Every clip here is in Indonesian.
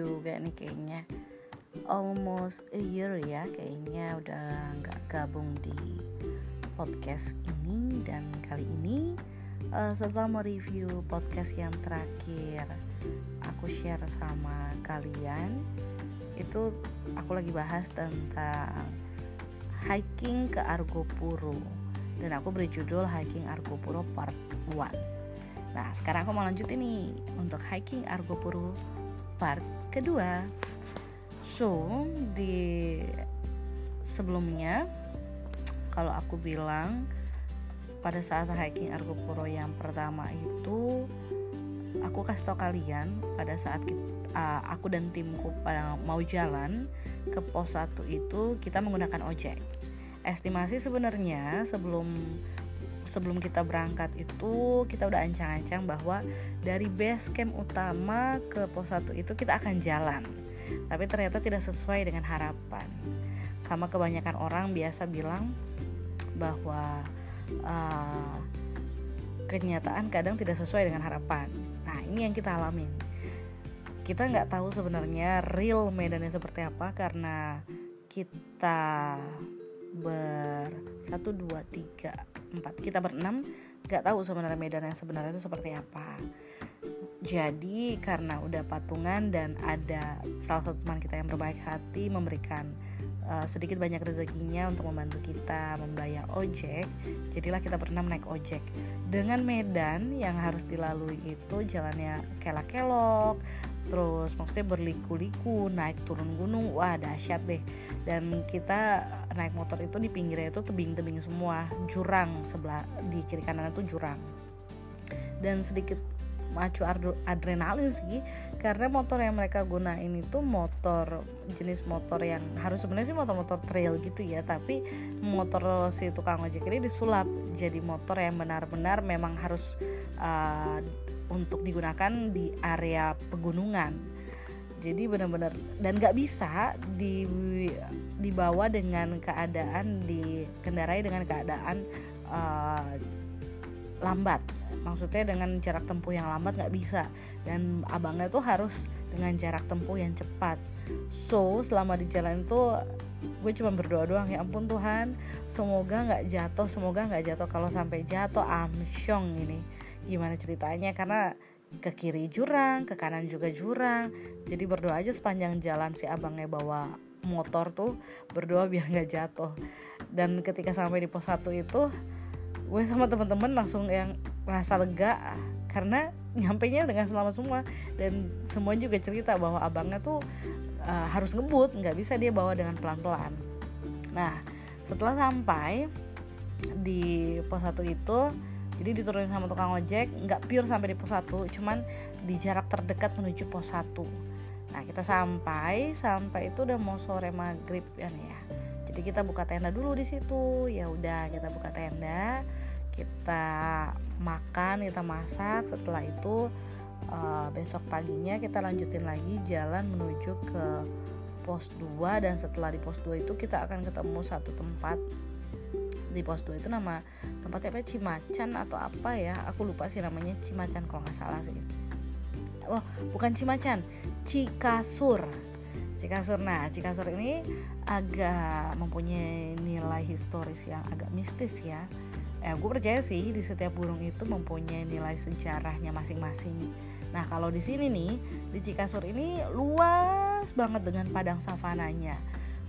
juga nih kayaknya. Almost a year ya kayaknya udah nggak gabung di podcast ini dan kali ini uh, setelah mereview podcast yang terakhir aku share sama kalian itu aku lagi bahas tentang hiking ke Argopuro. Dan aku beri judul hiking Argopuro part 1 Nah sekarang aku mau lanjut ini untuk hiking Argopuro part kedua. So di sebelumnya kalau aku bilang pada saat hiking Argopuro yang pertama itu aku kasih tau kalian pada saat kita, aku dan timku pada mau jalan ke pos 1 itu kita menggunakan ojek. Estimasi sebenarnya sebelum sebelum kita berangkat itu kita udah ancang-ancang bahwa dari base camp utama ke pos 1 itu kita akan jalan. Tapi ternyata tidak sesuai dengan harapan. Sama kebanyakan orang biasa bilang bahwa uh, kenyataan kadang tidak sesuai dengan harapan. Nah ini yang kita alamin. Kita nggak tahu sebenarnya real medannya seperti apa karena kita ber satu dua tiga empat. Kita berenam nggak tahu sebenarnya medan yang sebenarnya itu seperti apa. Jadi karena udah patungan dan ada salah satu teman kita yang berbaik hati memberikan uh, sedikit banyak rezekinya untuk membantu kita membayar ojek jadilah kita berenam naik ojek. Dengan medan yang harus dilalui itu jalannya kelak-kelok terus maksudnya berliku-liku naik turun gunung wah dahsyat deh. Dan kita naik motor itu di pinggirnya itu tebing-tebing semua jurang sebelah di kiri kanan itu jurang. Dan sedikit macu adrenalin sih karena motor yang mereka gunain itu motor jenis motor yang harus sebenarnya sih motor-motor trail gitu ya tapi motor si tukang ojek ini disulap jadi motor yang benar-benar memang harus uh, untuk digunakan di area pegunungan. Jadi benar-benar dan nggak bisa di dibawa dengan keadaan dikendarai dengan keadaan uh, lambat. Maksudnya dengan jarak tempuh yang lambat nggak bisa. Dan abangnya tuh harus dengan jarak tempuh yang cepat. So selama di jalan itu gue cuma berdoa doang ya ampun Tuhan semoga nggak jatuh semoga nggak jatuh. Kalau sampai jatuh amsyong ini gimana ceritanya karena ke kiri jurang, ke kanan juga jurang. Jadi berdoa aja sepanjang jalan si abangnya bawa motor tuh berdoa biar nggak jatuh. Dan ketika sampai di pos 1 itu gue sama temen-temen langsung yang merasa lega karena nyampe nya dengan selamat semua dan semua juga cerita bahwa abangnya tuh uh, harus ngebut nggak bisa dia bawa dengan pelan-pelan nah setelah sampai di pos 1 itu jadi diturunin sama tukang ojek nggak pure sampai di pos 1 cuman di jarak terdekat menuju pos 1 nah kita sampai sampai itu udah mau sore maghrib kan ya. Jadi kita buka tenda dulu di situ. Ya udah kita buka tenda kita makan kita masak. Setelah itu uh, besok paginya kita lanjutin lagi jalan menuju ke pos 2 dan setelah di pos 2 itu kita akan ketemu satu tempat di pos 2 itu nama tempatnya apa Cimacan atau apa ya? Aku lupa sih namanya Cimacan kalau nggak salah sih. Oh bukan Cimacan Cikasur. Cikasur. Nah Cikasur ini agak mempunyai nilai historis yang agak mistis ya. Eh, gue percaya sih di setiap burung itu mempunyai nilai sejarahnya masing-masing. Nah kalau di sini nih di Cikasur ini luas banget dengan padang savananya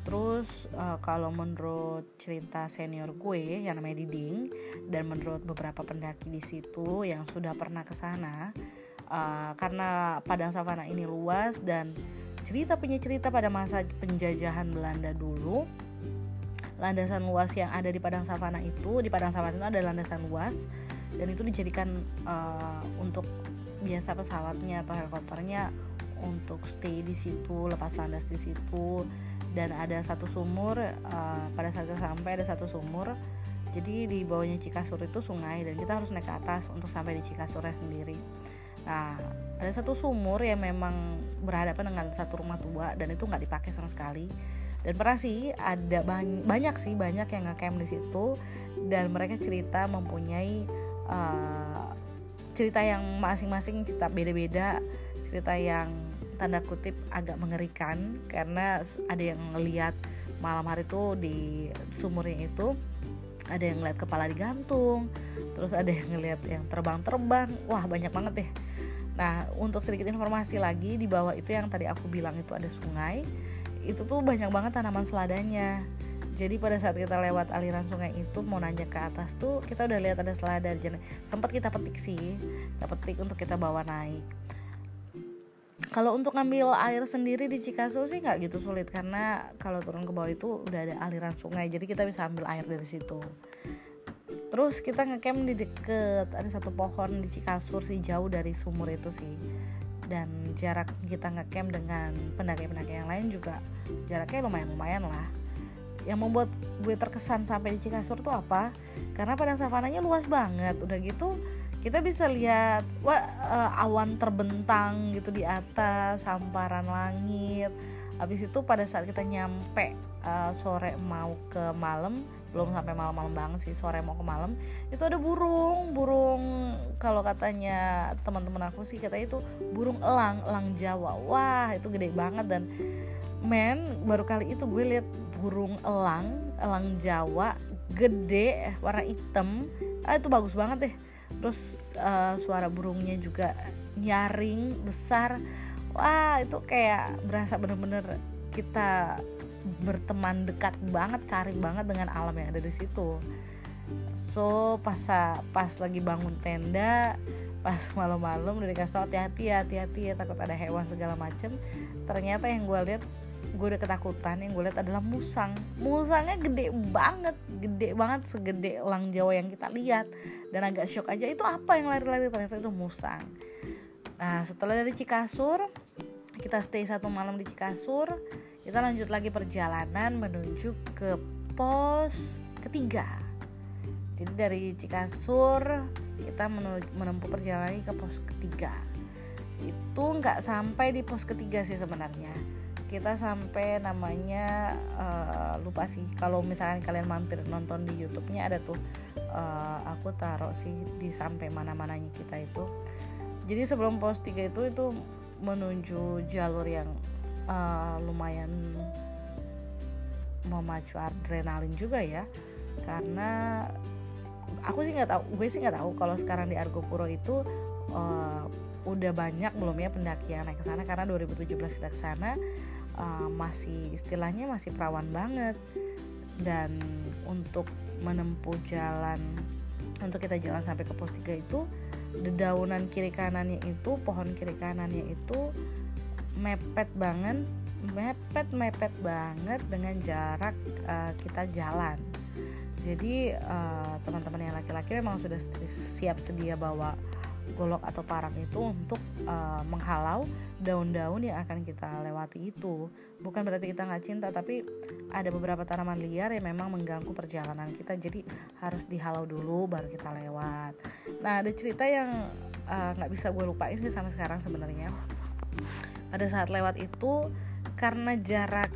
Terus uh, kalau menurut cerita senior gue yang namanya Diding dan menurut beberapa pendaki di situ yang sudah pernah ke sana uh, karena padang savana ini luas dan cerita punya cerita pada masa penjajahan Belanda dulu landasan luas yang ada di padang savana itu di padang savana itu ada landasan luas dan itu dijadikan uh, untuk biasa pesawatnya atau helikopternya untuk stay di situ lepas landas di situ dan ada satu sumur uh, pada saat kita sampai ada satu sumur. Jadi di bawahnya Cikasur itu sungai dan kita harus naik ke atas untuk sampai di Cikasurnya sendiri. Nah ada satu sumur yang memang berhadapan dengan satu rumah tua dan itu nggak dipakai sama sekali. Dan pernah sih ada banyak, banyak sih banyak yang ngecamp di situ dan mereka cerita mempunyai uh, cerita yang masing-masing cerita beda-beda cerita yang tanda kutip agak mengerikan karena ada yang ngelihat malam hari tuh di sumurnya itu ada yang ngeliat kepala digantung terus ada yang ngeliat yang terbang-terbang. Wah banyak banget deh. Nah untuk sedikit informasi lagi di bawah itu yang tadi aku bilang itu ada sungai itu tuh banyak banget tanaman seladanya. Jadi pada saat kita lewat aliran sungai itu mau nanjak ke atas tuh kita udah lihat ada selada sempat kita petik sih kita petik untuk kita bawa naik kalau untuk ngambil air sendiri di Cikasur sih nggak gitu sulit karena kalau turun ke bawah itu udah ada aliran sungai jadi kita bisa ambil air dari situ. Terus kita ngecamp di deket ada satu pohon di Cikasur sih jauh dari sumur itu sih. Dan jarak kita ngecamp dengan pendaki-pendaki yang lain juga jaraknya lumayan-lumayan lah. Yang membuat gue terkesan sampai di Cikasur tuh apa? Karena padang savananya luas banget udah gitu kita bisa lihat wah uh, awan terbentang gitu di atas hamparan langit. Habis itu pada saat kita nyampe uh, sore mau ke malam belum sampai malam-malam banget sih sore mau ke malam itu ada burung. Burung kalau katanya teman-teman aku sih katanya itu burung elang elang Jawa. Wah itu gede banget. Dan men baru kali itu gue lihat burung elang elang Jawa gede warna hitam. Ah, itu bagus banget deh terus uh, suara burungnya juga nyaring besar. Wah itu kayak berasa bener-bener kita berteman dekat banget cari banget dengan alam yang ada di situ. So pas pas lagi bangun tenda pas malam-malam udah dikasih tau hati-hati hati-hati ya takut ada hewan segala macem. Ternyata yang gue lihat gue udah ketakutan yang gue lihat adalah musang. Musangnya gede banget gede banget segede elang jawa yang kita lihat. Dan agak shock aja itu apa yang lari-lari? Ternyata itu musang. Nah setelah dari Cikasur kita stay satu malam di Cikasur. Kita lanjut lagi perjalanan menuju ke pos ketiga. Jadi dari Cikasur kita menempuh perjalanan ke pos ketiga. Itu nggak sampai di pos ketiga sih sebenarnya kita sampai namanya uh, lupa sih. Kalau misalkan kalian mampir nonton di YouTube-nya ada tuh uh, aku taruh sih di sampai mana-mananya kita itu. Jadi sebelum pos 3 itu itu menuju jalur yang uh, lumayan memacu adrenalin juga ya. Karena aku sih nggak tahu gue sih nggak tahu kalau sekarang di Argopuro itu uh, udah banyak belum ya pendakian naik ke sana. Karena 2017 kita ke sana uh, masih istilahnya masih perawan banget. Dan untuk menempuh jalan untuk kita jalan sampai ke pos 3 itu dedaunan kiri kanannya itu pohon kiri kanannya itu mepet banget mepet mepet banget dengan jarak uh, kita jalan. Jadi uh, teman-teman yang laki-laki memang sudah siap sedia bawa golok atau parang itu untuk uh, menghalau daun-daun yang akan kita lewati itu. Bukan berarti kita nggak cinta tapi ada beberapa tanaman liar yang memang mengganggu perjalanan kita. Jadi harus dihalau dulu baru kita lewat. Nah ada cerita yang eh, nggak uh, bisa gue lupain sih sampai sekarang sebenarnya. Pada saat lewat itu karena jarak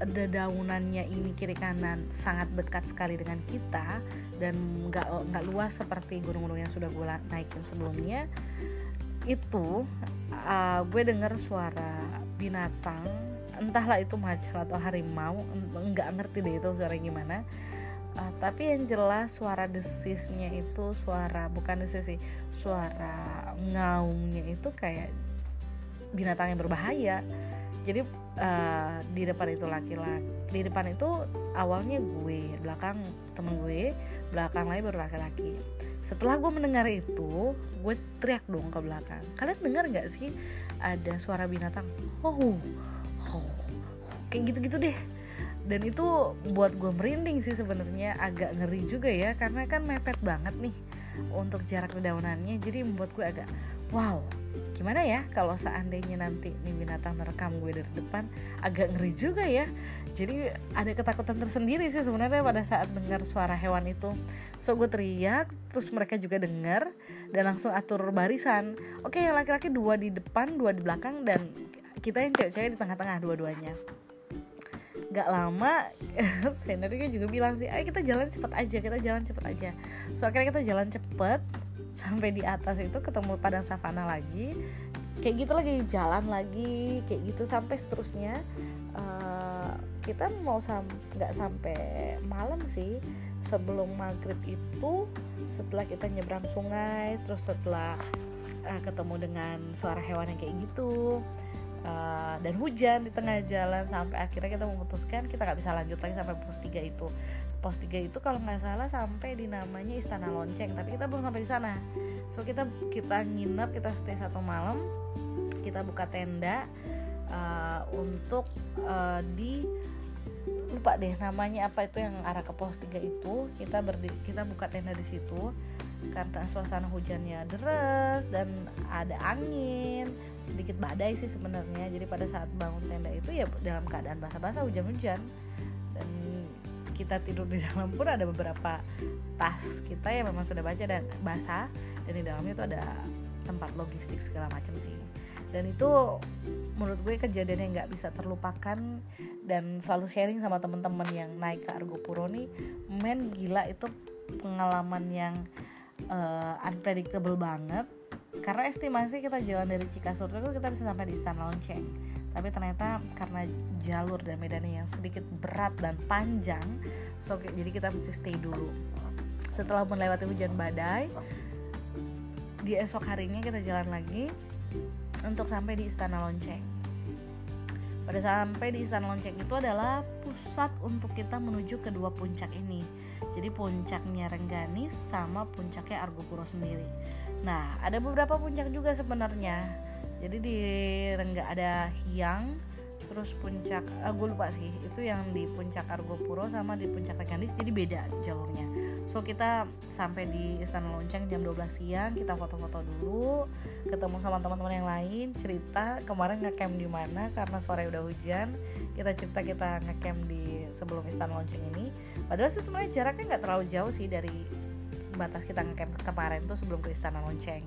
dedaunannya ini kiri kanan sangat dekat sekali dengan kita dan nggak nggak luas seperti gunung-gunung yang sudah gue naikin sebelumnya itu uh, gue dengar suara binatang entahlah itu macan atau harimau nggak ngerti deh itu suara gimana. Uh, tapi yang jelas suara desisnya itu suara bukan desis sih suara ngaungnya itu kayak binatang yang berbahaya. Jadi uh, di depan itu laki-laki di depan itu awalnya gue belakang temen gue belakang lagi baru laki-laki. Setelah gue mendengar itu gue teriak dong ke belakang. Kalian dengar nggak sih ada suara binatang? Oh, oh kayak gitu-gitu deh. Dan itu buat gue merinding sih sebenarnya. Agak ngeri juga ya karena kan mepet banget nih untuk jarak kedaunannya jadi membuat gue agak wow gimana ya kalau seandainya nanti nih binatang merekam gue dari depan agak ngeri juga ya. Jadi ada ketakutan tersendiri sih sebenarnya pada saat dengar suara hewan itu. So gue teriak terus mereka juga dengar dan langsung atur barisan. Oke yang laki-laki dua di depan dua di belakang dan kita yang cewek-cewek di tengah-tengah dua-duanya. Gak lama seniornya juga bilang sih ayo kita jalan cepet aja kita jalan cepet aja. So akhirnya kita jalan cepet sampai di atas itu ketemu padang savana lagi. Kayak gitu lagi jalan lagi kayak gitu sampai seterusnya. Uh, kita mau sam nggak sampai malam sih. Sebelum maghrib itu setelah kita nyebrang sungai terus setelah uh, ketemu dengan suara hewan yang kayak gitu uh, dan hujan di tengah jalan sampai akhirnya kita memutuskan kita nggak bisa lanjut lagi sampai pos 3 itu pos 3 itu kalau nggak salah sampai di namanya Istana Lonceng tapi kita belum sampai di sana. So kita kita nginep kita stay satu malam kita buka tenda uh, untuk uh, di lupa deh namanya apa itu yang arah ke pos 3 itu. Kita berdi kita buka tenda di situ karena suasana hujannya deras dan ada angin sedikit badai sih sebenarnya. Jadi pada saat bangun tenda itu ya dalam keadaan basah-basah hujan-hujan kita tidur di dalam pun ada beberapa tas kita yang memang sudah baca dan basah dan di dalamnya itu ada tempat logistik segala macam sih. Dan itu menurut gue kejadian yang nggak bisa terlupakan dan selalu sharing sama temen-temen yang naik ke Argo Puro nih men gila itu pengalaman yang uh, unpredictable banget. Karena estimasi kita jalan dari Cikasur itu kita bisa sampai di Istana Lonceng tapi ternyata karena jalur dan medannya yang sedikit berat dan panjang so jadi kita mesti stay dulu. Setelah melewati hujan badai di esok harinya kita jalan lagi untuk sampai di Istana Lonceng. Pada sampai di Istana Lonceng itu adalah pusat untuk kita menuju kedua puncak ini. Jadi puncaknya Rengganis sama puncaknya Argopuro sendiri. Nah ada beberapa puncak juga sebenarnya jadi di Rengga ada Hyang terus puncak uh, gue lupa sih itu yang di puncak Argopuro sama di puncak Rengganis jadi beda jalurnya. So kita sampai di Istana Lonceng jam 12 siang kita foto-foto dulu ketemu sama teman-teman yang lain cerita kemarin ngecamp di mana karena sore udah hujan kita cerita kita ngecamp di sebelum Istana Lonceng ini. Padahal sih sebenarnya jaraknya nggak terlalu jauh sih dari batas kita ngecamp kemarin tuh sebelum ke Istana Lonceng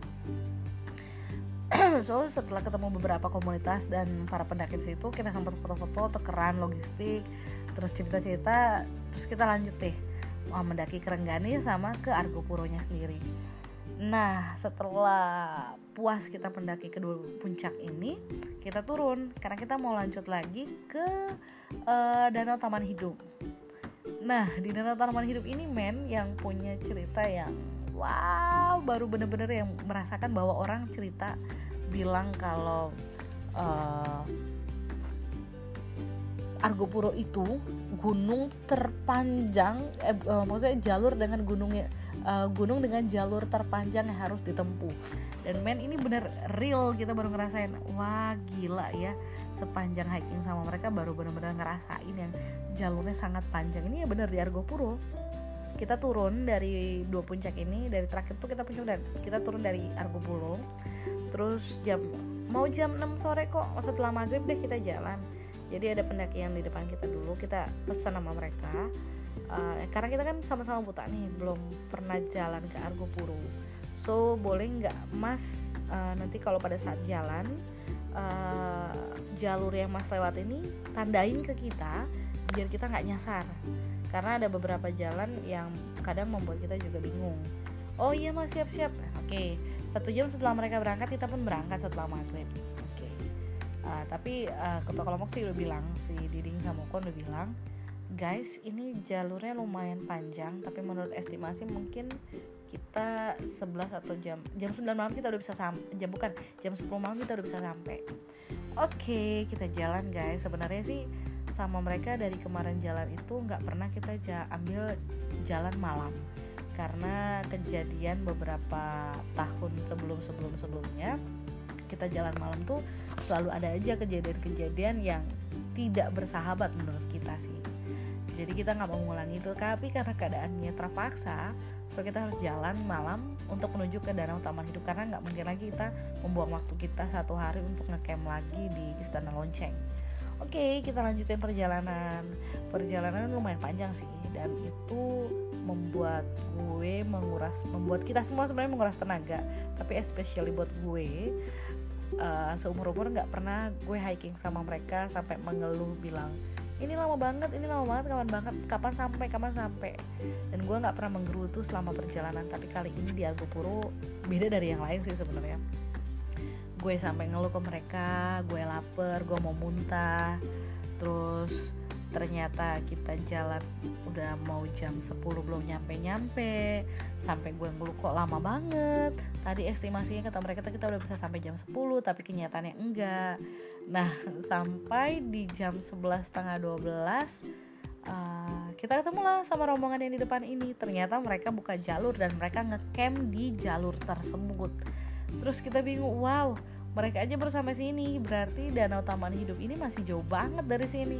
so setelah ketemu beberapa komunitas dan para pendaki di situ kita sempat foto-foto tekeran logistik terus cerita-cerita. Terus kita lanjut deh mendaki ke Renggani sama ke Argopuronya sendiri. Nah setelah puas kita mendaki kedua puncak ini kita turun. Karena kita mau lanjut lagi ke uh, Danau Taman Hidup. Nah di Danau Taman Hidup ini men yang punya cerita yang wow baru bener-bener yang merasakan bahwa orang cerita bilang kalau uh, Argopuro itu gunung terpanjang eh, uh, maksudnya jalur dengan gunungnya uh, gunung dengan jalur terpanjang yang harus ditempuh. Dan men ini bener real kita baru ngerasain wah gila ya sepanjang hiking sama mereka baru bener-bener ngerasain yang jalurnya sangat panjang. Ini ya bener di Argopuro kita turun dari dua puncak ini dari terakhir tuh kita puncak dan kita turun dari Argopuro terus jam mau jam 6 sore kok setelah maghrib deh kita jalan. Jadi ada pendaki yang di depan kita dulu kita pesan sama mereka. Uh, karena kita kan sama-sama buta nih belum pernah jalan ke Argopuro so boleh nggak mas uh, nanti kalau pada saat jalan uh, jalur yang mas lewat ini tandain ke kita biar kita nggak nyasar karena ada beberapa jalan yang kadang membuat kita juga bingung. Oh iya mas siap-siap. Oke. Okay. satu jam setelah mereka berangkat kita pun berangkat setelah maghrib. Oke. Okay. uh, tapi uh, ketua kelompok sih udah bilang si Diding sama Kon udah bilang guys ini jalurnya lumayan panjang tapi menurut estimasi mungkin kita 11 atau jam jam 9 malam kita udah bisa sampai jam bukan jam 10 malam kita udah bisa sampai. Oke okay, kita jalan guys. Sebenarnya sih sama mereka dari kemarin jalan itu nggak pernah kita ambil jalan malam. Karena kejadian beberapa tahun sebelum sebelum sebelumnya kita jalan malam tuh selalu ada aja kejadian-kejadian yang tidak bersahabat menurut kita sih. Jadi kita nggak mau mengulangi itu tapi karena keadaannya terpaksa so kita harus jalan malam untuk menuju ke danau taman hidup. Karena nggak mungkin lagi kita membuang waktu kita satu hari untuk ngecamp lagi di istana lonceng Oke, okay, kita lanjutin perjalanan. Perjalanan lumayan panjang sih dan itu membuat gue menguras, membuat kita semua sebenarnya menguras tenaga. Tapi especially buat gue uh, seumur umur nggak pernah gue hiking sama mereka sampai mengeluh bilang ini lama banget, ini lama banget, kapan banget, kapan sampai, kapan sampai. Dan gue nggak pernah menggerutu selama perjalanan. Tapi kali ini di Argopuro beda dari yang lain sih sebenarnya gue sampai ngeluh ke mereka gue lapar gue mau muntah. Terus ternyata kita jalan udah mau jam 10 belum nyampe-nyampe. Sampai gue ngeluh kok lama banget? Tadi estimasinya kata mereka kita udah bisa sampai jam 10 tapi kenyataannya enggak. Nah sampai di jam 11 setengah 12 Uh, kita ketemu lah sama rombongan yang di depan ini. Ternyata mereka buka jalur dan mereka ngecamp di jalur tersebut terus kita bingung wow mereka aja baru sampai sini. Berarti danau taman hidup ini masih jauh banget dari sini.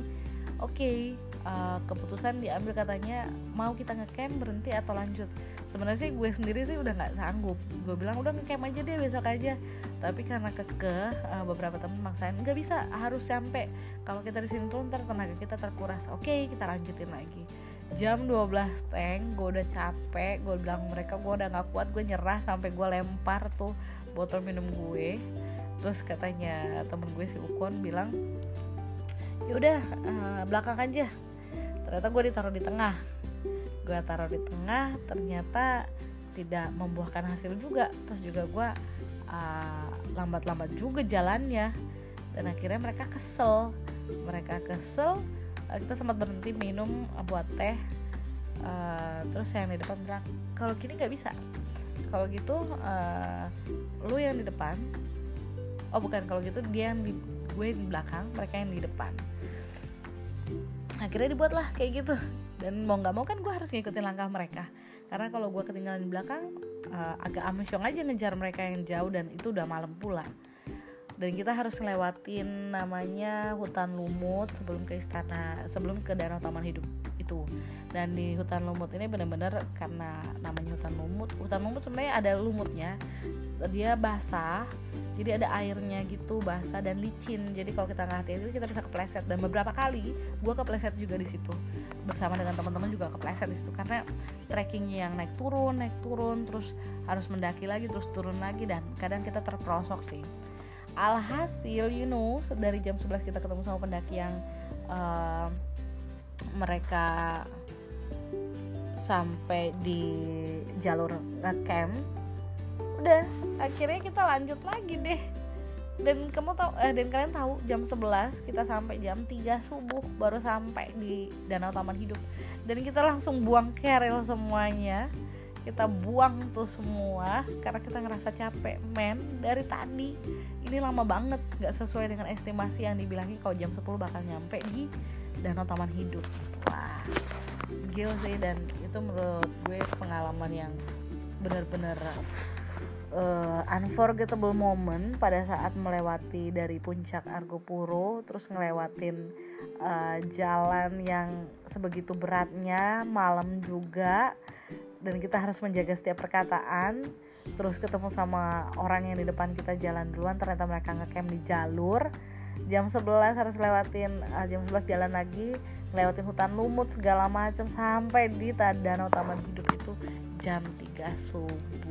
Oke okay, uh, keputusan diambil katanya mau kita ngecamp berhenti atau lanjut? Sebenarnya sih gue sendiri sih udah nggak sanggup. Gue bilang udah ngecamp aja deh besok aja. Tapi karena kekeh uh, beberapa teman maksain nggak bisa harus sampai kalau kita di sini tuh ntar tenaga kita terkuras. Oke okay, kita lanjutin lagi. Jam 12 tank gue udah capek. Gue bilang mereka gue udah nggak kuat gue nyerah sampai gue lempar tuh botol minum gue. Terus katanya temen gue si Ukon bilang ya udah uh, belakang aja. Ternyata gue ditaruh di tengah. Gue taruh di tengah ternyata tidak membuahkan hasil juga. Terus juga gue uh, lambat-lambat juga jalannya. Dan akhirnya mereka kesel. Mereka kesel uh, kita sempat berhenti minum buat teh. Uh, terus yang di depan bilang kalau gini nggak bisa kalau gitu uh, lu yang di depan. Oh bukan. Kalau gitu dia yang di gue di belakang mereka yang di depan. Akhirnya dibuatlah kayak gitu. Dan mau nggak mau kan gue harus ngikutin langkah mereka. Karena kalau gue ketinggalan di belakang uh, agak amsyong aja ngejar mereka yang jauh dan itu udah malam pula dan kita harus ngelewatin namanya hutan lumut sebelum ke istana sebelum ke danau taman hidup itu. Dan di hutan lumut ini benar-benar karena namanya hutan lumut. Hutan lumut sebenarnya ada lumutnya dia basah jadi ada airnya gitu basah dan licin. Jadi kalau kita nggak hati-hati kita bisa kepleset. Dan beberapa kali gue kepleset juga di situ. Bersama dengan teman-teman juga kepleset di situ. Karena trekkingnya yang naik turun naik turun terus harus mendaki lagi terus turun lagi. Dan kadang kita terperosok sih alhasil you know dari jam 11 kita ketemu sama pendaki yang uh, mereka sampai di jalur camp udah akhirnya kita lanjut lagi deh. Dan kamu tahu eh, dan kalian tahu jam 11 kita sampai jam 3 subuh baru sampai di Danau Taman Hidup. Dan kita langsung buang keril semuanya kita buang tuh semua karena kita ngerasa capek. Men dari tadi ini lama banget nggak sesuai dengan estimasi yang dibilangin kalau jam 10 bakal nyampe di Danau Taman Hidup. Wah gila sih. Dan itu menurut gue pengalaman yang benar-benar uh, unforgettable moment pada saat melewati dari puncak Argopuro terus ngelewatin uh, jalan yang sebegitu beratnya malam juga dan kita harus menjaga setiap perkataan terus ketemu sama orang yang di depan kita jalan duluan. Ternyata mereka ngecamp di jalur. Jam 11 harus lewatin uh, jam 11 jalan lagi lewatin hutan lumut segala macam sampai di Danau Taman Hidup itu jam 3 subuh